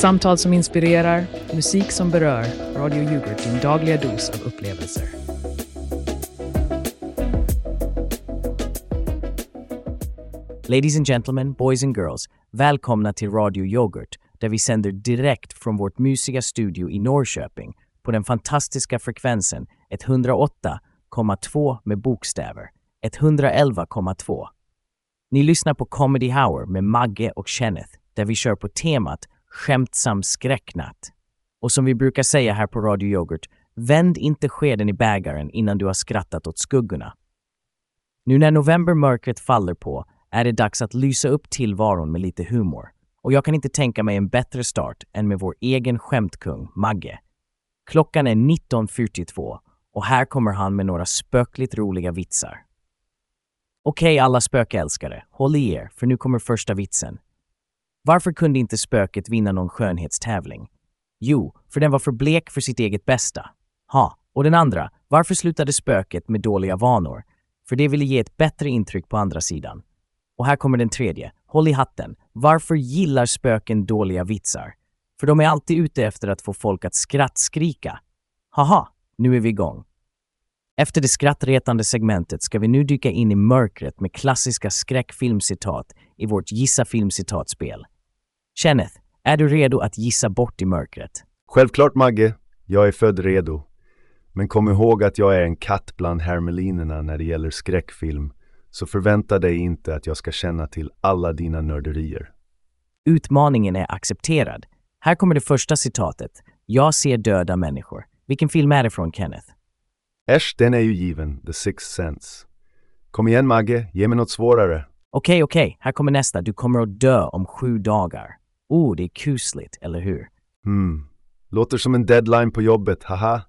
Samtal som inspirerar, musik som berör. Radio Yoghurt, din dagliga dos av upplevelser. Ladies and gentlemen, boys and girls, välkomna till Radio Yoghurt där vi sänder direkt från vårt mysiga studio i Norrköping på den fantastiska frekvensen 108,2 med bokstäver, 111,2. Ni lyssnar på Comedy Hour med Magge och Kenneth där vi kör på temat skämtsam skräcknatt. Och som vi brukar säga här på Radio Yoghurt, vänd inte skeden i bägaren innan du har skrattat åt skuggorna. Nu när novembermörkret faller på är det dags att lysa upp tillvaron med lite humor. Och jag kan inte tänka mig en bättre start än med vår egen skämtkung Magge. Klockan är 19.42 och här kommer han med några spökligt roliga vitsar. Okej alla spökälskare, håll i er för nu kommer första vitsen. Varför kunde inte spöket vinna någon skönhetstävling? Jo, för den var för blek för sitt eget bästa. Ha, och den andra, varför slutade spöket med dåliga vanor? För det ville ge ett bättre intryck på andra sidan. Och här kommer den tredje, håll i hatten. Varför gillar spöken dåliga vitsar? För de är alltid ute efter att få folk att skrattskrika. Haha, nu är vi igång. Efter det skrattretande segmentet ska vi nu dyka in i mörkret med klassiska skräckfilmcitat i vårt Gissa filmcitatspel. Kenneth, är du redo att gissa bort i mörkret? Självklart Magge, jag är född redo. Men kom ihåg att jag är en katt bland hermelinerna när det gäller skräckfilm, så förvänta dig inte att jag ska känna till alla dina nörderier. Utmaningen är accepterad. Här kommer det första citatet. Jag ser döda människor. Vilken film är det från, Kenneth? Äsch, den är ju given, The Sixth Sense. Kom igen Magge, ge mig något svårare. Okej, okej, här kommer nästa. Du kommer att dö om sju dagar. Oh, det är kusligt, eller hur? Hmm, låter som en deadline på jobbet, haha.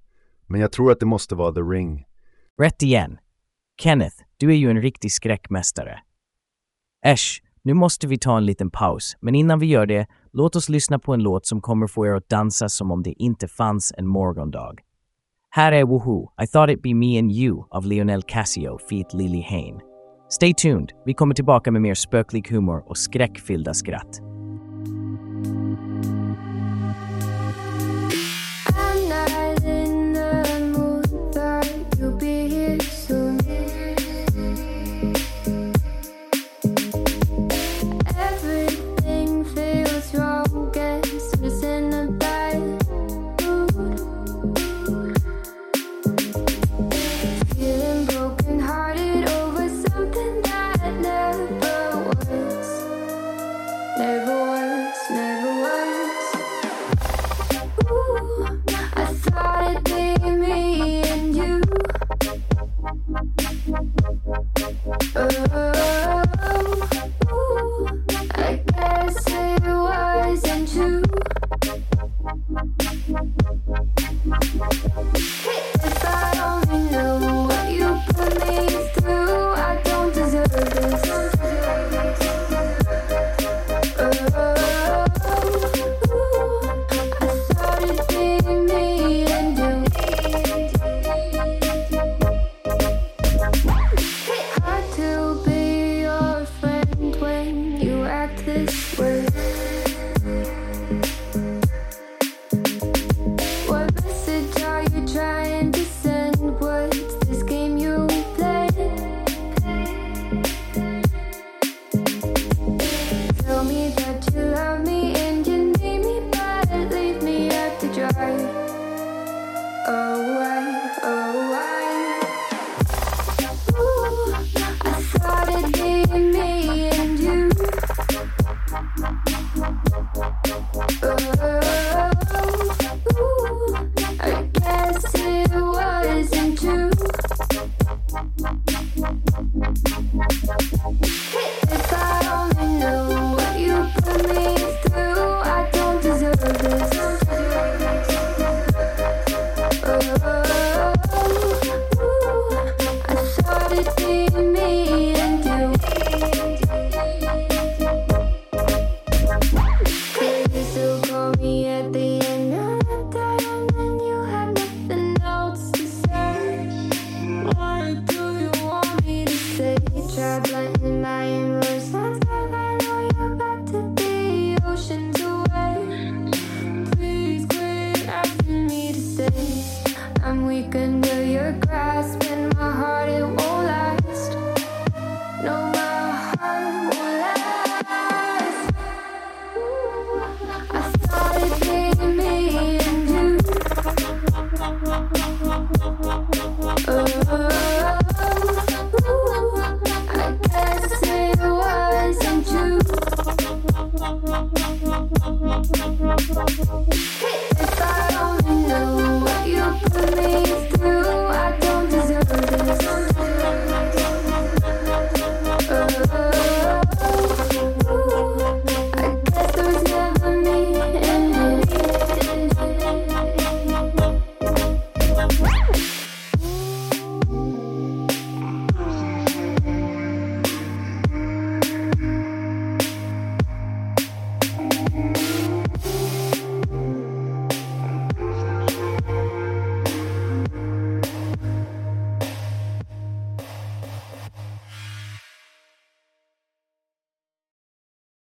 Men jag tror att det måste vara The Ring. Rätt igen. Kenneth, du är ju en riktig skräckmästare. Äsch, nu måste vi ta en liten paus, men innan vi gör det, låt oss lyssna på en låt som kommer få er att dansa som om det inte fanns en morgondag. Här är Woohoo, I thought it be me and you av Lionel Cassio feat Lily Hain. Stay tuned, vi kommer tillbaka med mer spöklik humor och skräckfyllda skratt.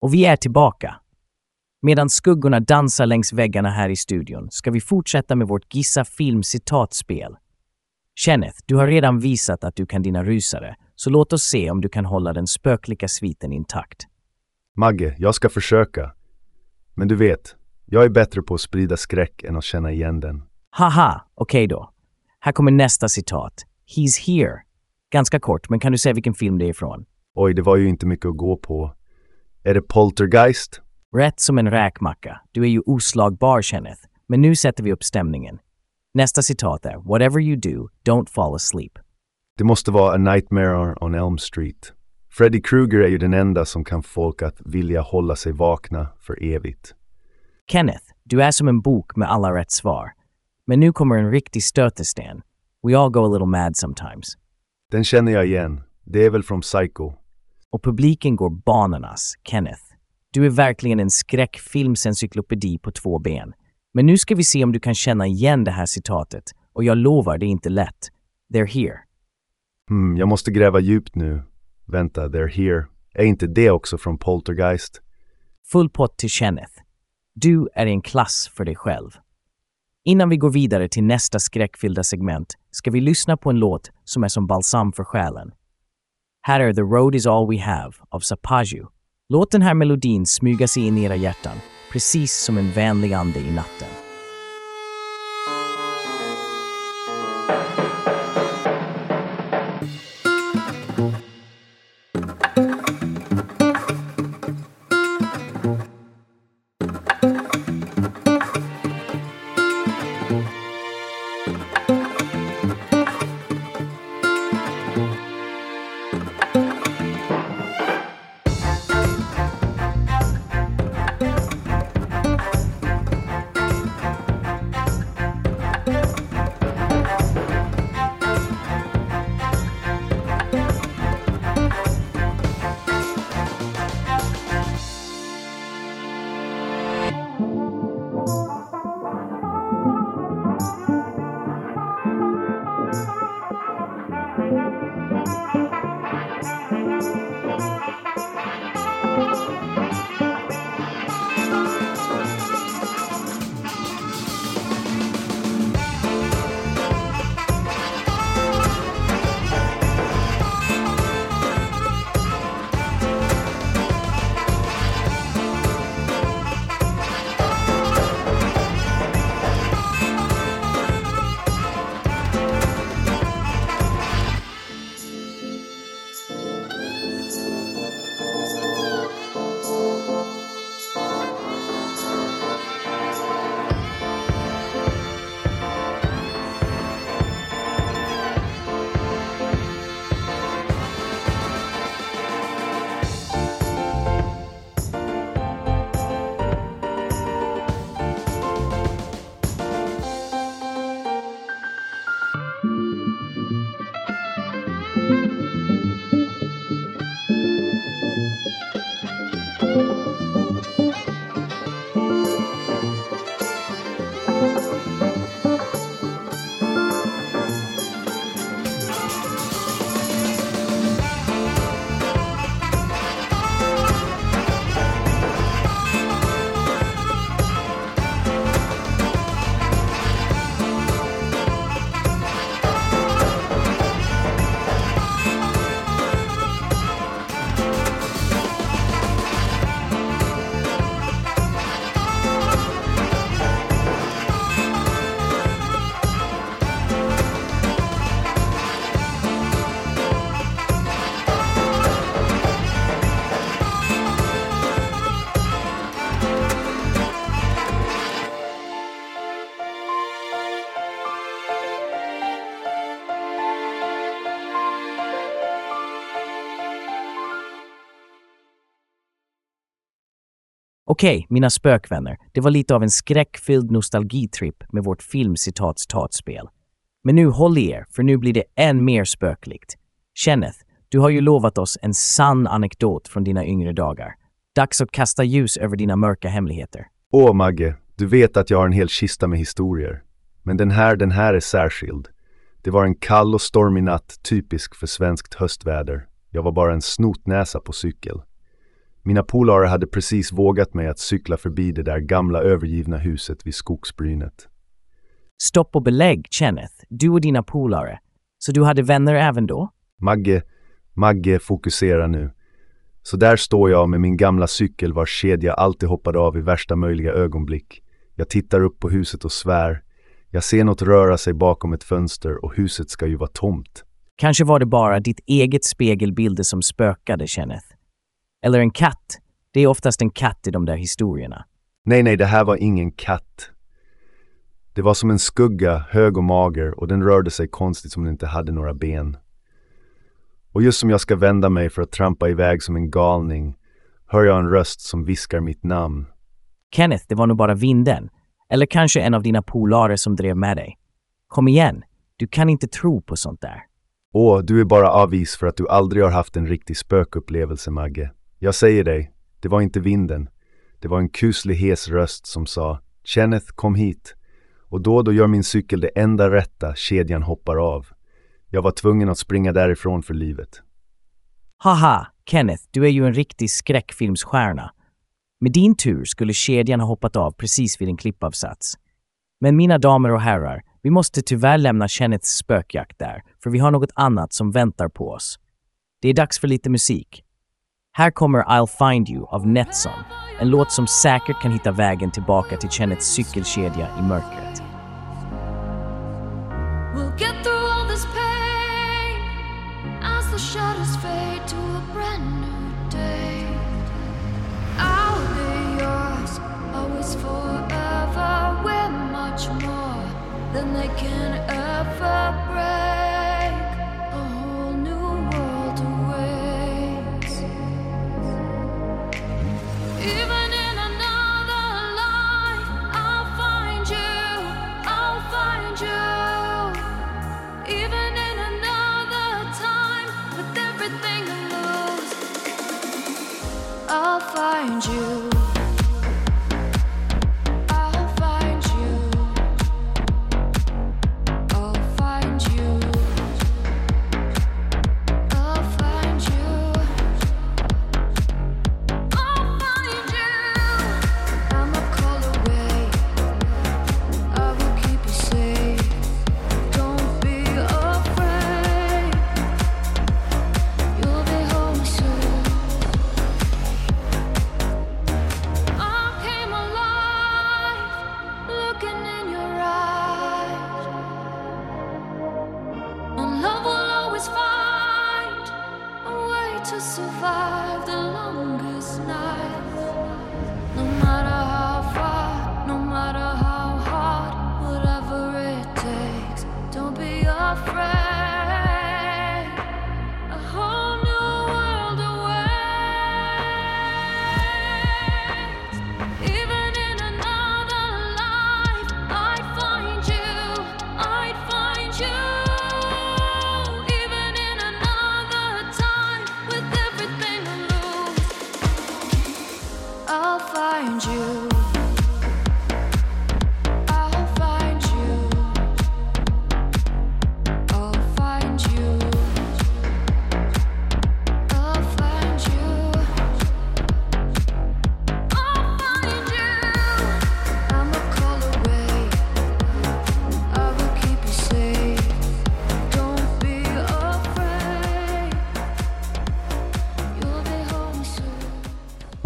Och vi är tillbaka. Medan skuggorna dansar längs väggarna här i studion ska vi fortsätta med vårt Gissa film citatspel. Kenneth, du har redan visat att du kan dina rusare, så låt oss se om du kan hålla den spöklika sviten intakt. Magge, jag ska försöka. Men du vet, jag är bättre på att sprida skräck än att känna igen den. Haha, okej då. Här kommer nästa citat. He's here. Ganska kort, men kan du säga vilken film det är ifrån? Oj, det var ju inte mycket att gå på. Är det Poltergeist? Rätt som en räkmacka. Du är ju oslagbar, Kenneth. Men nu sätter vi upp stämningen. Nästa citat är “Whatever you do, don't fall asleep”. Det måste vara A Nightmare on Elm Street. Freddy Krueger är ju den enda som kan folk att vilja hålla sig vakna för evigt. Kenneth, du är som en bok med alla rätt svar. Men nu kommer en riktig stötesten. We all go a little mad sometimes. Den känner jag igen. Det är väl från Psycho. Och publiken går bananas, Kenneth. Du är verkligen en skräckfilmsencyklopedi på två ben. Men nu ska vi se om du kan känna igen det här citatet. Och jag lovar, det är inte lätt. They're here. Hmm, jag måste gräva djupt nu. Vänta, they're here. Är inte det också från Poltergeist? Full pott till Kenneth. Du är en klass för dig själv. Innan vi går vidare till nästa skräckfyllda segment ska vi lyssna på en låt som är som balsam för själen. Här är The Road Is All We Have av Sapaju. Låt den här melodin smyga sig in i era hjärtan, precis som en vänlig ande i natten. Okej, mina spökvänner, det var lite av en skräckfylld nostalgitripp med vårt filmcitats-tatspel. Men nu håll i er, för nu blir det än mer spöklikt. Kenneth, du har ju lovat oss en sann anekdot från dina yngre dagar. Dags att kasta ljus över dina mörka hemligheter. Åh Magge, du vet att jag har en hel kista med historier. Men den här, den här är särskild. Det var en kall och stormig natt, typisk för svenskt höstväder. Jag var bara en snotnäsa på cykel. Mina polare hade precis vågat mig att cykla förbi det där gamla övergivna huset vid skogsbrynet. Stopp och belägg, Kenneth. Du och dina polare. Så du hade vänner även då? Magge, Magge, fokusera nu. Så där står jag med min gamla cykel vars kedja alltid hoppade av i värsta möjliga ögonblick. Jag tittar upp på huset och svär. Jag ser något röra sig bakom ett fönster och huset ska ju vara tomt. Kanske var det bara ditt eget spegelbilder som spökade, Kenneth. Eller en katt. Det är oftast en katt i de där historierna. Nej, nej, det här var ingen katt. Det var som en skugga, hög och mager och den rörde sig konstigt som den inte hade några ben. Och just som jag ska vända mig för att trampa iväg som en galning hör jag en röst som viskar mitt namn. Kenneth, det var nog bara vinden. Eller kanske en av dina polare som drev med dig. Kom igen, du kan inte tro på sånt där. Åh, du är bara avis för att du aldrig har haft en riktig spökupplevelse, Magge. Jag säger dig, det var inte vinden. Det var en kuslig hes röst som sa Kenneth, kom hit. Och då då gör min cykel det enda rätta, kedjan hoppar av. Jag var tvungen att springa därifrån för livet. Haha, Kenneth, du är ju en riktig skräckfilmsstjärna. Med din tur skulle kedjan ha hoppat av precis vid en klippavsats. Men mina damer och herrar, vi måste tyvärr lämna Kenneths spökjakt där, för vi har något annat som väntar på oss. Det är dags för lite musik. Här kommer I'll find you av Netson, en låt som säkert kan hitta vägen tillbaka till Kenneths cykelkedja i mörkret. We'll get through all this find you.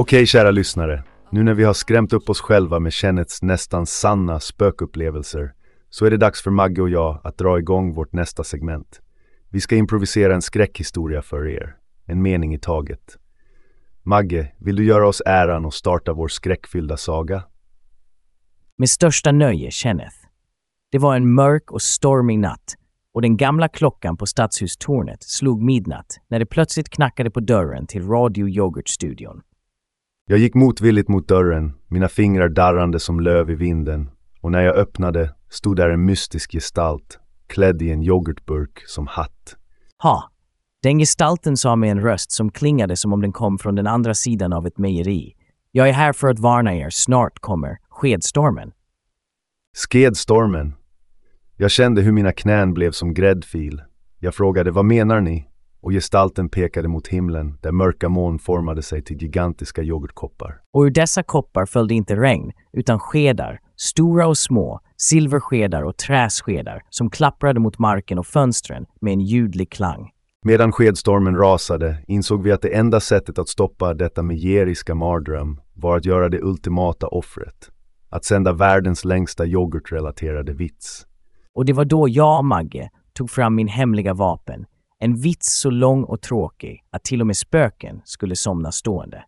Okej, kära lyssnare. Nu när vi har skrämt upp oss själva med Kennets nästan sanna spökupplevelser så är det dags för Magge och jag att dra igång vårt nästa segment. Vi ska improvisera en skräckhistoria för er, en mening i taget. Magge, vill du göra oss äran och starta vår skräckfyllda saga? Med största nöje, Kenneth. Det var en mörk och stormig natt och den gamla klockan på stadshustornet slog midnatt när det plötsligt knackade på dörren till Radio Yoghurt-studion. Jag gick motvilligt mot dörren, mina fingrar darrande som löv i vinden, och när jag öppnade stod där en mystisk gestalt, klädd i en yoghurtburk som hatt. Ha! Den gestalten sa med en röst som klingade som om den kom från den andra sidan av ett mejeri. Jag är här för att varna er, snart kommer skedstormen. Skedstormen. Jag kände hur mina knän blev som gräddfil. Jag frågade vad menar ni? Och gestalten pekade mot himlen där mörka moln formade sig till gigantiska yoghurtkoppar. Och ur dessa koppar följde inte regn, utan skedar, stora och små, silverskedar och träskedar som klapprade mot marken och fönstren med en ljudlig klang. Medan skedstormen rasade insåg vi att det enda sättet att stoppa detta megeriska mardröm var att göra det ultimata offret. Att sända världens längsta yoghurtrelaterade vits. Och det var då jag Magge tog fram min hemliga vapen. En vits så lång och tråkig att till och med spöken skulle somna stående.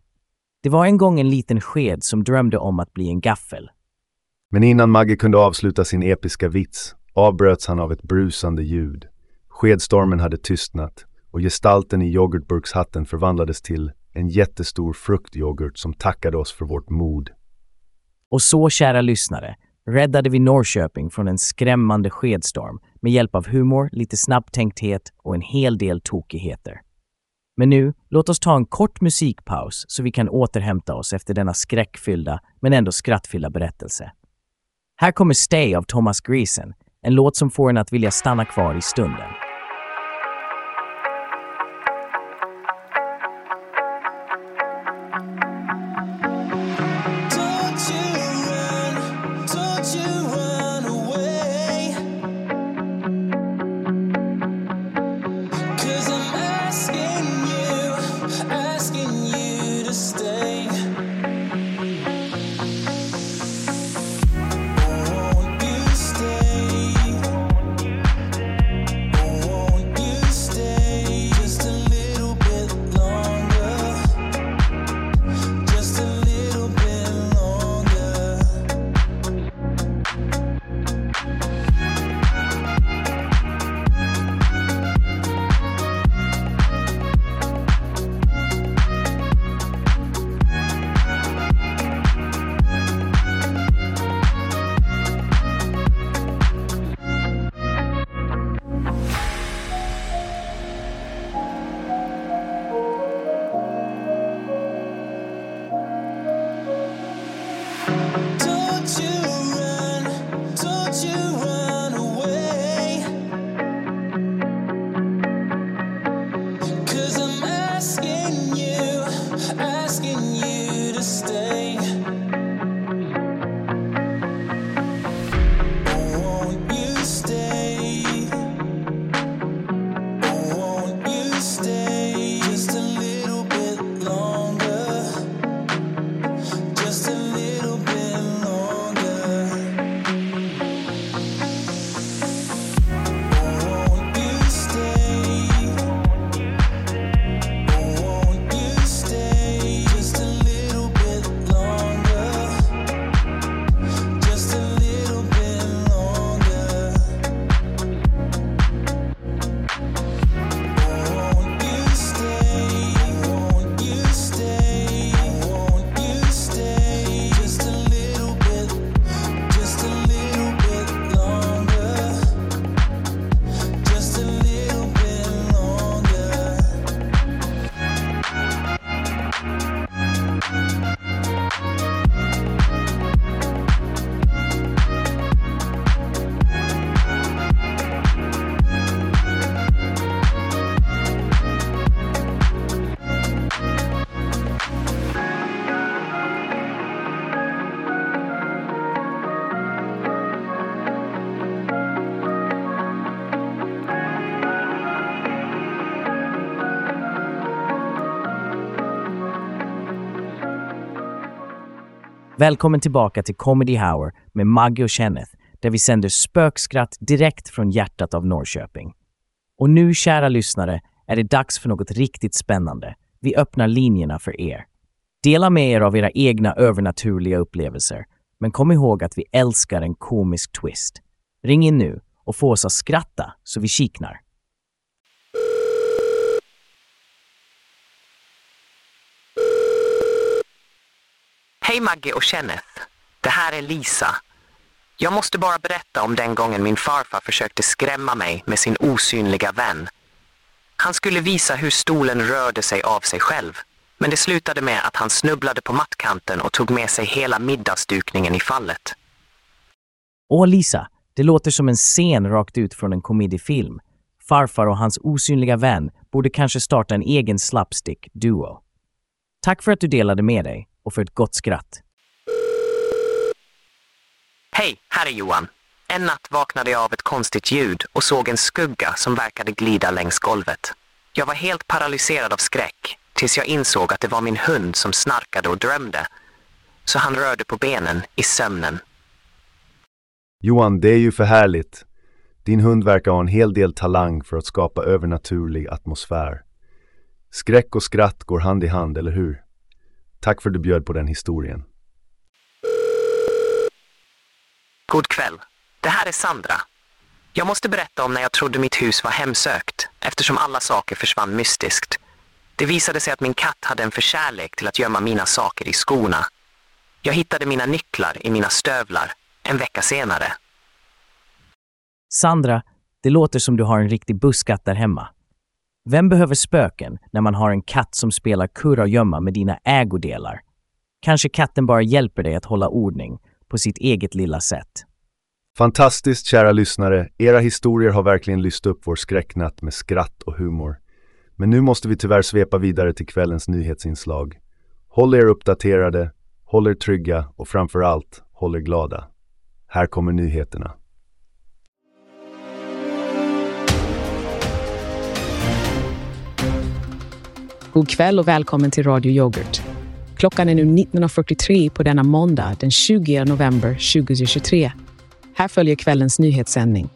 Det var en gång en liten sked som drömde om att bli en gaffel. Men innan Magge kunde avsluta sin episka vits avbröts han av ett brusande ljud. Skedstormen hade tystnat och gestalten i yoghurtburkshatten förvandlades till en jättestor fruktyoghurt som tackade oss för vårt mod. Och så, kära lyssnare, räddade vi Norrköping från en skrämmande skedstorm med hjälp av humor, lite snabbtänkthet och en hel del tokigheter. Men nu, låt oss ta en kort musikpaus så vi kan återhämta oss efter denna skräckfyllda men ändå skrattfyllda berättelse. Här kommer Stay av Thomas Greason, en låt som får en att vilja stanna kvar i stunden. Välkommen tillbaka till Comedy Hour med Maggie och Kenneth, där vi sänder spökskratt direkt från hjärtat av Norrköping. Och nu, kära lyssnare, är det dags för något riktigt spännande. Vi öppnar linjerna för er. Dela med er av era egna övernaturliga upplevelser, men kom ihåg att vi älskar en komisk twist. Ring in nu och få oss att skratta så vi kiknar. Hej Maggie och Kenneth. Det här är Lisa. Jag måste bara berätta om den gången min farfar försökte skrämma mig med sin osynliga vän. Han skulle visa hur stolen rörde sig av sig själv. Men det slutade med att han snubblade på mattkanten och tog med sig hela middagsdukningen i fallet. Åh Lisa, det låter som en scen rakt ut från en komediefilm. Farfar och hans osynliga vän borde kanske starta en egen slapstick-duo. Tack för att du delade med dig och för ett gott skratt. Hej, här är Johan. En natt vaknade jag av ett konstigt ljud och såg en skugga som verkade glida längs golvet. Jag var helt paralyserad av skräck tills jag insåg att det var min hund som snarkade och drömde. Så han rörde på benen i sömnen. Johan, det är ju för härligt. Din hund verkar ha en hel del talang för att skapa övernaturlig atmosfär. Skräck och skratt går hand i hand, eller hur? Tack för att du bjöd på den historien. God kväll. Det här är Sandra. Jag måste berätta om när jag trodde mitt hus var hemsökt eftersom alla saker försvann mystiskt. Det visade sig att min katt hade en förkärlek till att gömma mina saker i skorna. Jag hittade mina nycklar i mina stövlar en vecka senare. Sandra, det låter som du har en riktig busskatt där hemma. Vem behöver spöken när man har en katt som spelar kurragömma med dina ägodelar? Kanske katten bara hjälper dig att hålla ordning på sitt eget lilla sätt. Fantastiskt, kära lyssnare. Era historier har verkligen lyst upp vår skräcknatt med skratt och humor. Men nu måste vi tyvärr svepa vidare till kvällens nyhetsinslag. Håll er uppdaterade, håll er trygga och framför allt, håll er glada. Här kommer nyheterna. God kväll och välkommen till Radio Yoghurt. Klockan är nu 19.43 på denna måndag den 20 november 2023. Här följer kvällens nyhetssändning.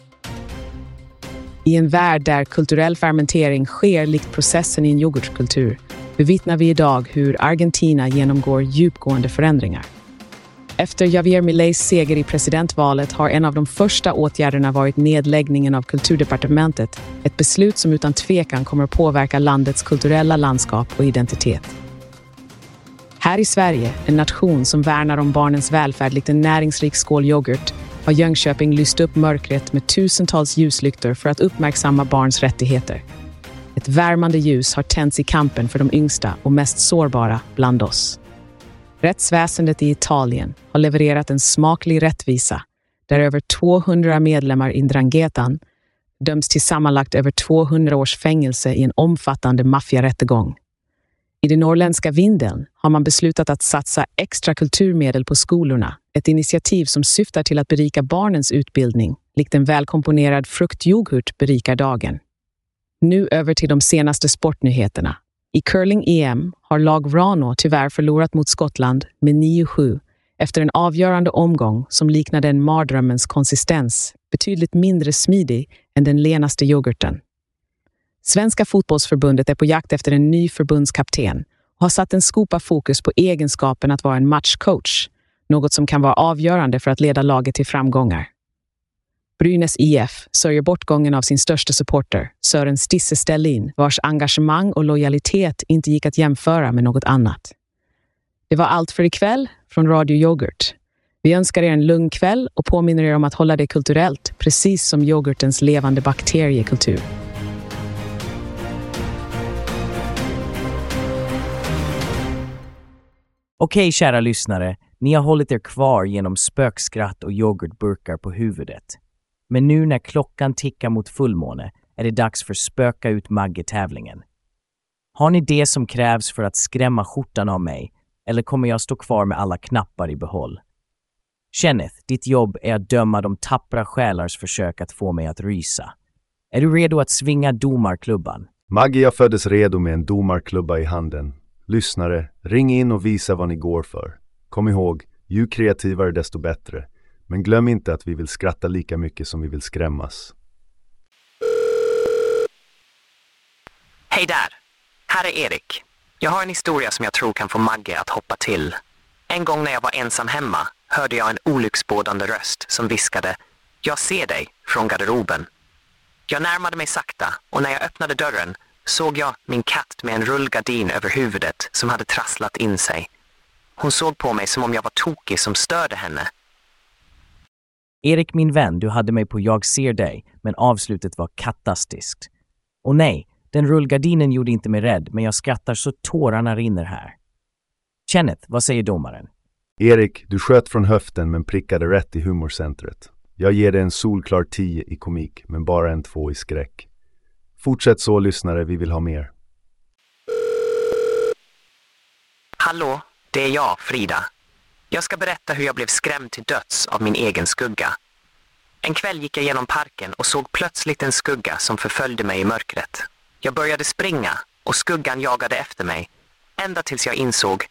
I en värld där kulturell fermentering sker likt processen i en yoghurtkultur bevittnar vi idag hur Argentina genomgår djupgående förändringar. Efter Javier Mileis seger i presidentvalet har en av de första åtgärderna varit nedläggningen av kulturdepartementet, ett beslut som utan tvekan kommer att påverka landets kulturella landskap och identitet. Här i Sverige, en nation som värnar om barnens välfärd likt en näringsrik skål yoghurt, har Jönköping lyst upp mörkret med tusentals ljuslyktor för att uppmärksamma barns rättigheter. Ett värmande ljus har tänts i kampen för de yngsta och mest sårbara bland oss. Rättsväsendet i Italien har levererat en smaklig rättvisa där över 200 medlemmar i Ndrangetan döms till sammanlagt över 200 års fängelse i en omfattande maffiarättegång. I den norrländska Vindeln har man beslutat att satsa extra kulturmedel på skolorna, ett initiativ som syftar till att berika barnens utbildning, likt en välkomponerad fruktyoghurt berikar dagen. Nu över till de senaste sportnyheterna. I curling-EM har lag Rano tyvärr förlorat mot Skottland med 9-7 efter en avgörande omgång som liknade en mardrömmens konsistens, betydligt mindre smidig än den lenaste yoghurten. Svenska fotbollsförbundet är på jakt efter en ny förbundskapten och har satt en skopa fokus på egenskapen att vara en matchcoach, något som kan vara avgörande för att leda laget till framgångar. Brynäs IF sörjer bortgången av sin största supporter, Sören Stisse Stellin, vars engagemang och lojalitet inte gick att jämföra med något annat. Det var allt för ikväll från Radio Yoghurt. Vi önskar er en lugn kväll och påminner er om att hålla det kulturellt, precis som yoghurtens levande bakteriekultur. Okej, kära lyssnare, ni har hållit er kvar genom spökskratt och yoghurtburkar på huvudet. Men nu när klockan tickar mot fullmåne är det dags för Spöka ut Magge-tävlingen. Har ni det som krävs för att skrämma skjortan av mig, eller kommer jag stå kvar med alla knappar i behåll? Kenneth, ditt jobb är att döma de tappra själars försök att få mig att rysa. Är du redo att svinga domarklubban? Maggie jag föddes redo med en domarklubba i handen. Lyssnare, ring in och visa vad ni går för. Kom ihåg, ju kreativare desto bättre. Men glöm inte att vi vill skratta lika mycket som vi vill skrämmas. Hej där! Här är Erik. Jag har en historia som jag tror kan få Magge att hoppa till. En gång när jag var ensam hemma hörde jag en olycksbådande röst som viskade “Jag ser dig” från garderoben. Jag närmade mig sakta och när jag öppnade dörren såg jag min katt med en rullgardin över huvudet som hade trasslat in sig. Hon såg på mig som om jag var tokig som störde henne. Erik min vän, du hade mig på Jag ser dig, men avslutet var katastiskt. Och nej, den rullgardinen gjorde inte mig rädd, men jag skrattar så tårarna rinner här. Kenneth, vad säger domaren? Erik, du sköt från höften men prickade rätt i humorcentret. Jag ger dig en solklar 10 i komik, men bara en 2 i skräck. Fortsätt så lyssnare, vi vill ha mer. Hallå, det är jag, Frida. Jag ska berätta hur jag blev skrämd till döds av min egen skugga. En kväll gick jag genom parken och såg plötsligt en skugga som förföljde mig i mörkret. Jag började springa och skuggan jagade efter mig, ända tills jag insåg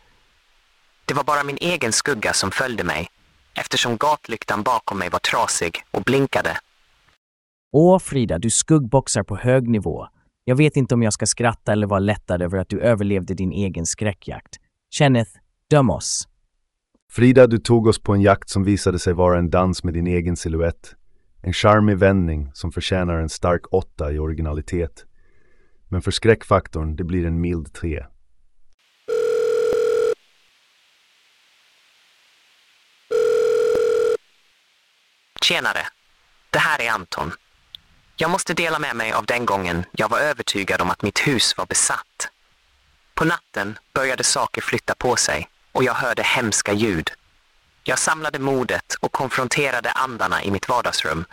det var bara min egen skugga som följde mig, eftersom gatlyktan bakom mig var trasig och blinkade. Åh Frida, du skuggboxar på hög nivå. Jag vet inte om jag ska skratta eller vara lättad över att du överlevde din egen skräckjakt. Kenneth, döm oss. Frida, du tog oss på en jakt som visade sig vara en dans med din egen silhuett. En charmig vändning som förtjänar en stark åtta i originalitet. Men för skräckfaktorn, det blir en mild tre. Tjenare. Det här är Anton. Jag måste dela med mig av den gången jag var övertygad om att mitt hus var besatt. På natten började saker flytta på sig och jag hörde hemska ljud. Jag samlade modet och konfronterade andarna i mitt vardagsrum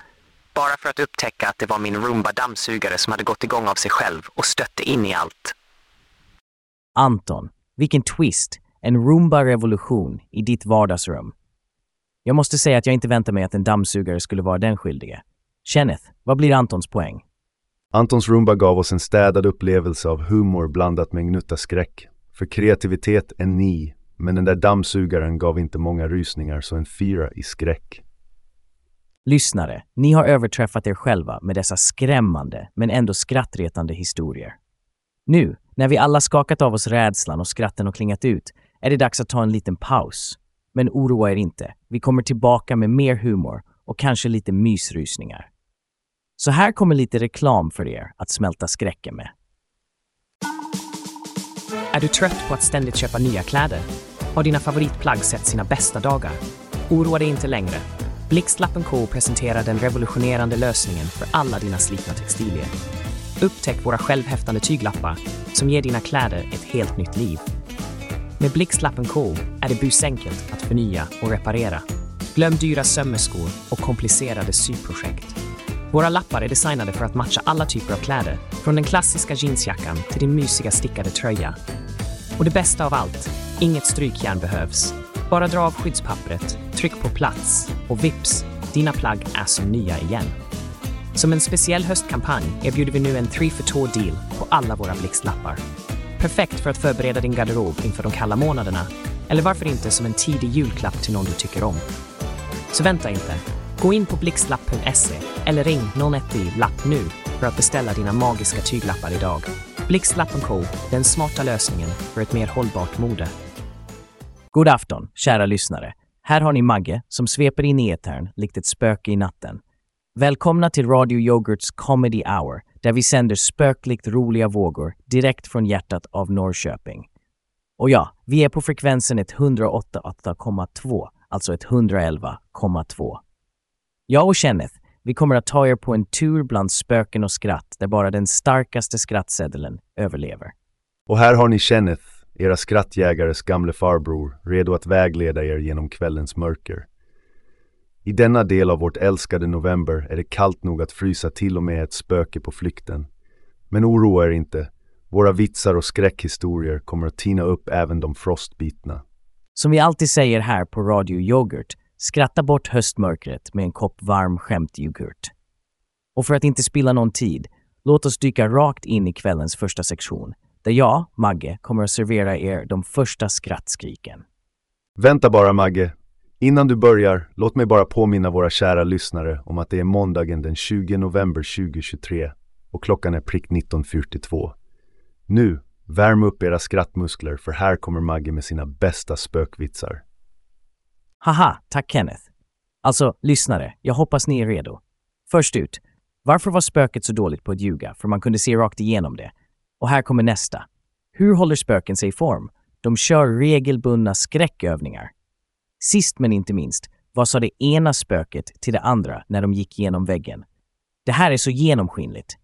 bara för att upptäcka att det var min Roomba-dammsugare som hade gått igång av sig själv och stötte in i allt. Anton, vilken twist! En Roomba-revolution i ditt vardagsrum. Jag måste säga att jag inte väntar mig att en dammsugare skulle vara den skyldige. Kenneth, vad blir Antons poäng? Antons Roomba gav oss en städad upplevelse av humor blandat med en gnutta skräck. För kreativitet en ni, men den där dammsugaren gav inte många rysningar så en fyra i skräck. Lyssnare, ni har överträffat er själva med dessa skrämmande men ändå skrattretande historier. Nu, när vi alla skakat av oss rädslan och skratten har klingat ut, är det dags att ta en liten paus. Men oroa er inte, vi kommer tillbaka med mer humor och kanske lite mysrysningar. Så här kommer lite reklam för er att smälta skräcken med. Är du trött på att ständigt köpa nya kläder? Har dina favoritplagg sett sina bästa dagar? Oroa dig inte längre. Blixtlappen K presenterar den revolutionerande lösningen för alla dina slitna textilier. Upptäck våra självhäftande tyglappar som ger dina kläder ett helt nytt liv. Med Blixtlappen K är det busenkelt att förnya och reparera. Glöm dyra sömmerskor och komplicerade syprojekt. Våra lappar är designade för att matcha alla typer av kläder, från den klassiska jeansjackan till din mysiga stickade tröja. Och det bästa av allt, inget strykjärn behövs. Bara dra av skyddspappret, tryck på plats och vips, dina plagg är som nya igen. Som en speciell höstkampanj erbjuder vi nu en 3 for 2 deal på alla våra blixtlappar. Perfekt för att förbereda din garderob inför de kalla månaderna, eller varför inte som en tidig julklapp till någon du tycker om. Så vänta inte. Gå in på blixtlapp.se eller ring 010 lapp nu för att beställa dina magiska tyglappar idag. Blixtlappen Co, den smarta lösningen för ett mer hållbart mode. God afton, kära lyssnare. Här har ni Magge som sveper in i etern likt ett spöke i natten. Välkomna till Radio Yoghurts Comedy Hour där vi sänder spöklikt roliga vågor direkt från hjärtat av Norrköping. Och ja, vi är på frekvensen 108,2, alltså 111,2. Jag och Kenneth, vi kommer att ta er på en tur bland spöken och skratt där bara den starkaste skrattseddeln överlever. Och här har ni Kenneth, era skrattjägares gamle farbror, redo att vägleda er genom kvällens mörker. I denna del av vårt älskade november är det kallt nog att frysa till och med ett spöke på flykten. Men oroa er inte, våra vitsar och skräckhistorier kommer att tina upp även de frostbitna. Som vi alltid säger här på Radio Yoghurt, skratta bort höstmörkret med en kopp varm skämtyoghurt. Och för att inte spilla någon tid, låt oss dyka rakt in i kvällens första sektion, där jag, Magge, kommer att servera er de första skrattskriken. Vänta bara Magge. Innan du börjar, låt mig bara påminna våra kära lyssnare om att det är måndagen den 20 november 2023 och klockan är prick 19.42. Nu, värm upp era skrattmuskler för här kommer Magge med sina bästa spökvitsar. Haha, tack Kenneth. Alltså, lyssnare, jag hoppas ni är redo. Först ut, varför var spöket så dåligt på att ljuga? För man kunde se rakt igenom det. Och här kommer nästa. Hur håller spöken sig i form? De kör regelbundna skräckövningar. Sist men inte minst, vad sa det ena spöket till det andra när de gick genom väggen? Det här är så genomskinligt.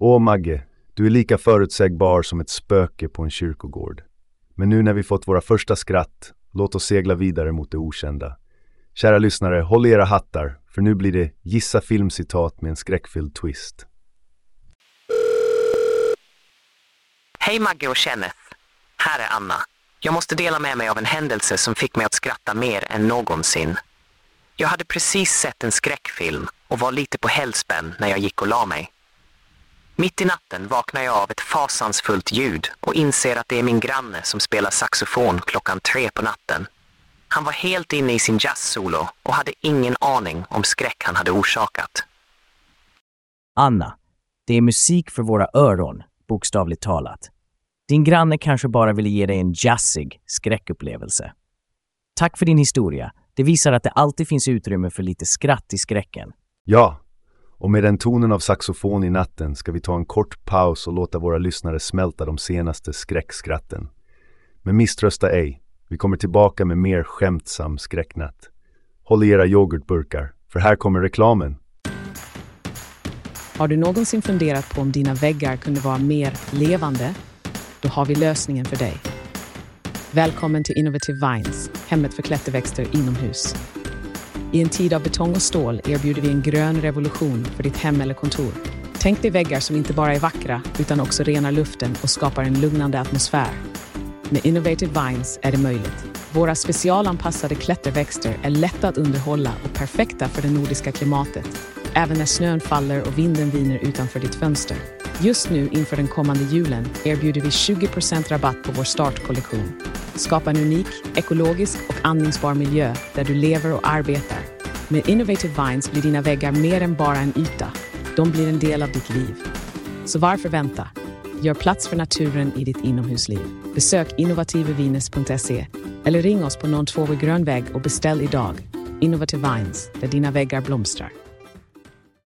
Åh Magge, du är lika förutsägbar som ett spöke på en kyrkogård. Men nu när vi fått våra första skratt, låt oss segla vidare mot det okända. Kära lyssnare, håll i era hattar, för nu blir det Gissa filmcitat med en skräckfylld twist. Hej Magge och Kenneth. Här är Anna. Jag måste dela med mig av en händelse som fick mig att skratta mer än någonsin. Jag hade precis sett en skräckfilm och var lite på helspänn när jag gick och la mig. Mitt i natten vaknar jag av ett fasansfullt ljud och inser att det är min granne som spelar saxofon klockan tre på natten. Han var helt inne i sin jazzsolo och hade ingen aning om skräck han hade orsakat. Anna, det är musik för våra öron, bokstavligt talat. Din granne kanske bara ville ge dig en jazzig skräckupplevelse. Tack för din historia. Det visar att det alltid finns utrymme för lite skratt i skräcken. Ja, och med den tonen av saxofon i natten ska vi ta en kort paus och låta våra lyssnare smälta de senaste skräckskratten. Men misströsta ej, vi kommer tillbaka med mer skämtsam skräcknatt. Håll i era yoghurtburkar, för här kommer reklamen. Har du någonsin funderat på om dina väggar kunde vara mer levande? Då har vi lösningen för dig. Välkommen till Innovative Vines, hemmet för klätterväxter inomhus. I en tid av betong och stål erbjuder vi en grön revolution för ditt hem eller kontor. Tänk dig väggar som inte bara är vackra utan också renar luften och skapar en lugnande atmosfär. Med Innovative Vines är det möjligt. Våra specialanpassade klätterväxter är lätta att underhålla och perfekta för det nordiska klimatet, även när snön faller och vinden viner utanför ditt fönster. Just nu inför den kommande julen erbjuder vi 20% rabatt på vår startkollektion. Skapa en unik, ekologisk och andningsbar miljö där du lever och arbetar. Med Innovative Vines blir dina väggar mer än bara en yta. De blir en del av ditt liv. Så varför vänta? Gör plats för naturen i ditt inomhusliv. Besök innovativevines.se eller ring oss på 02 Grönväg och beställ idag. Innovative Vines, där dina väggar blomstrar.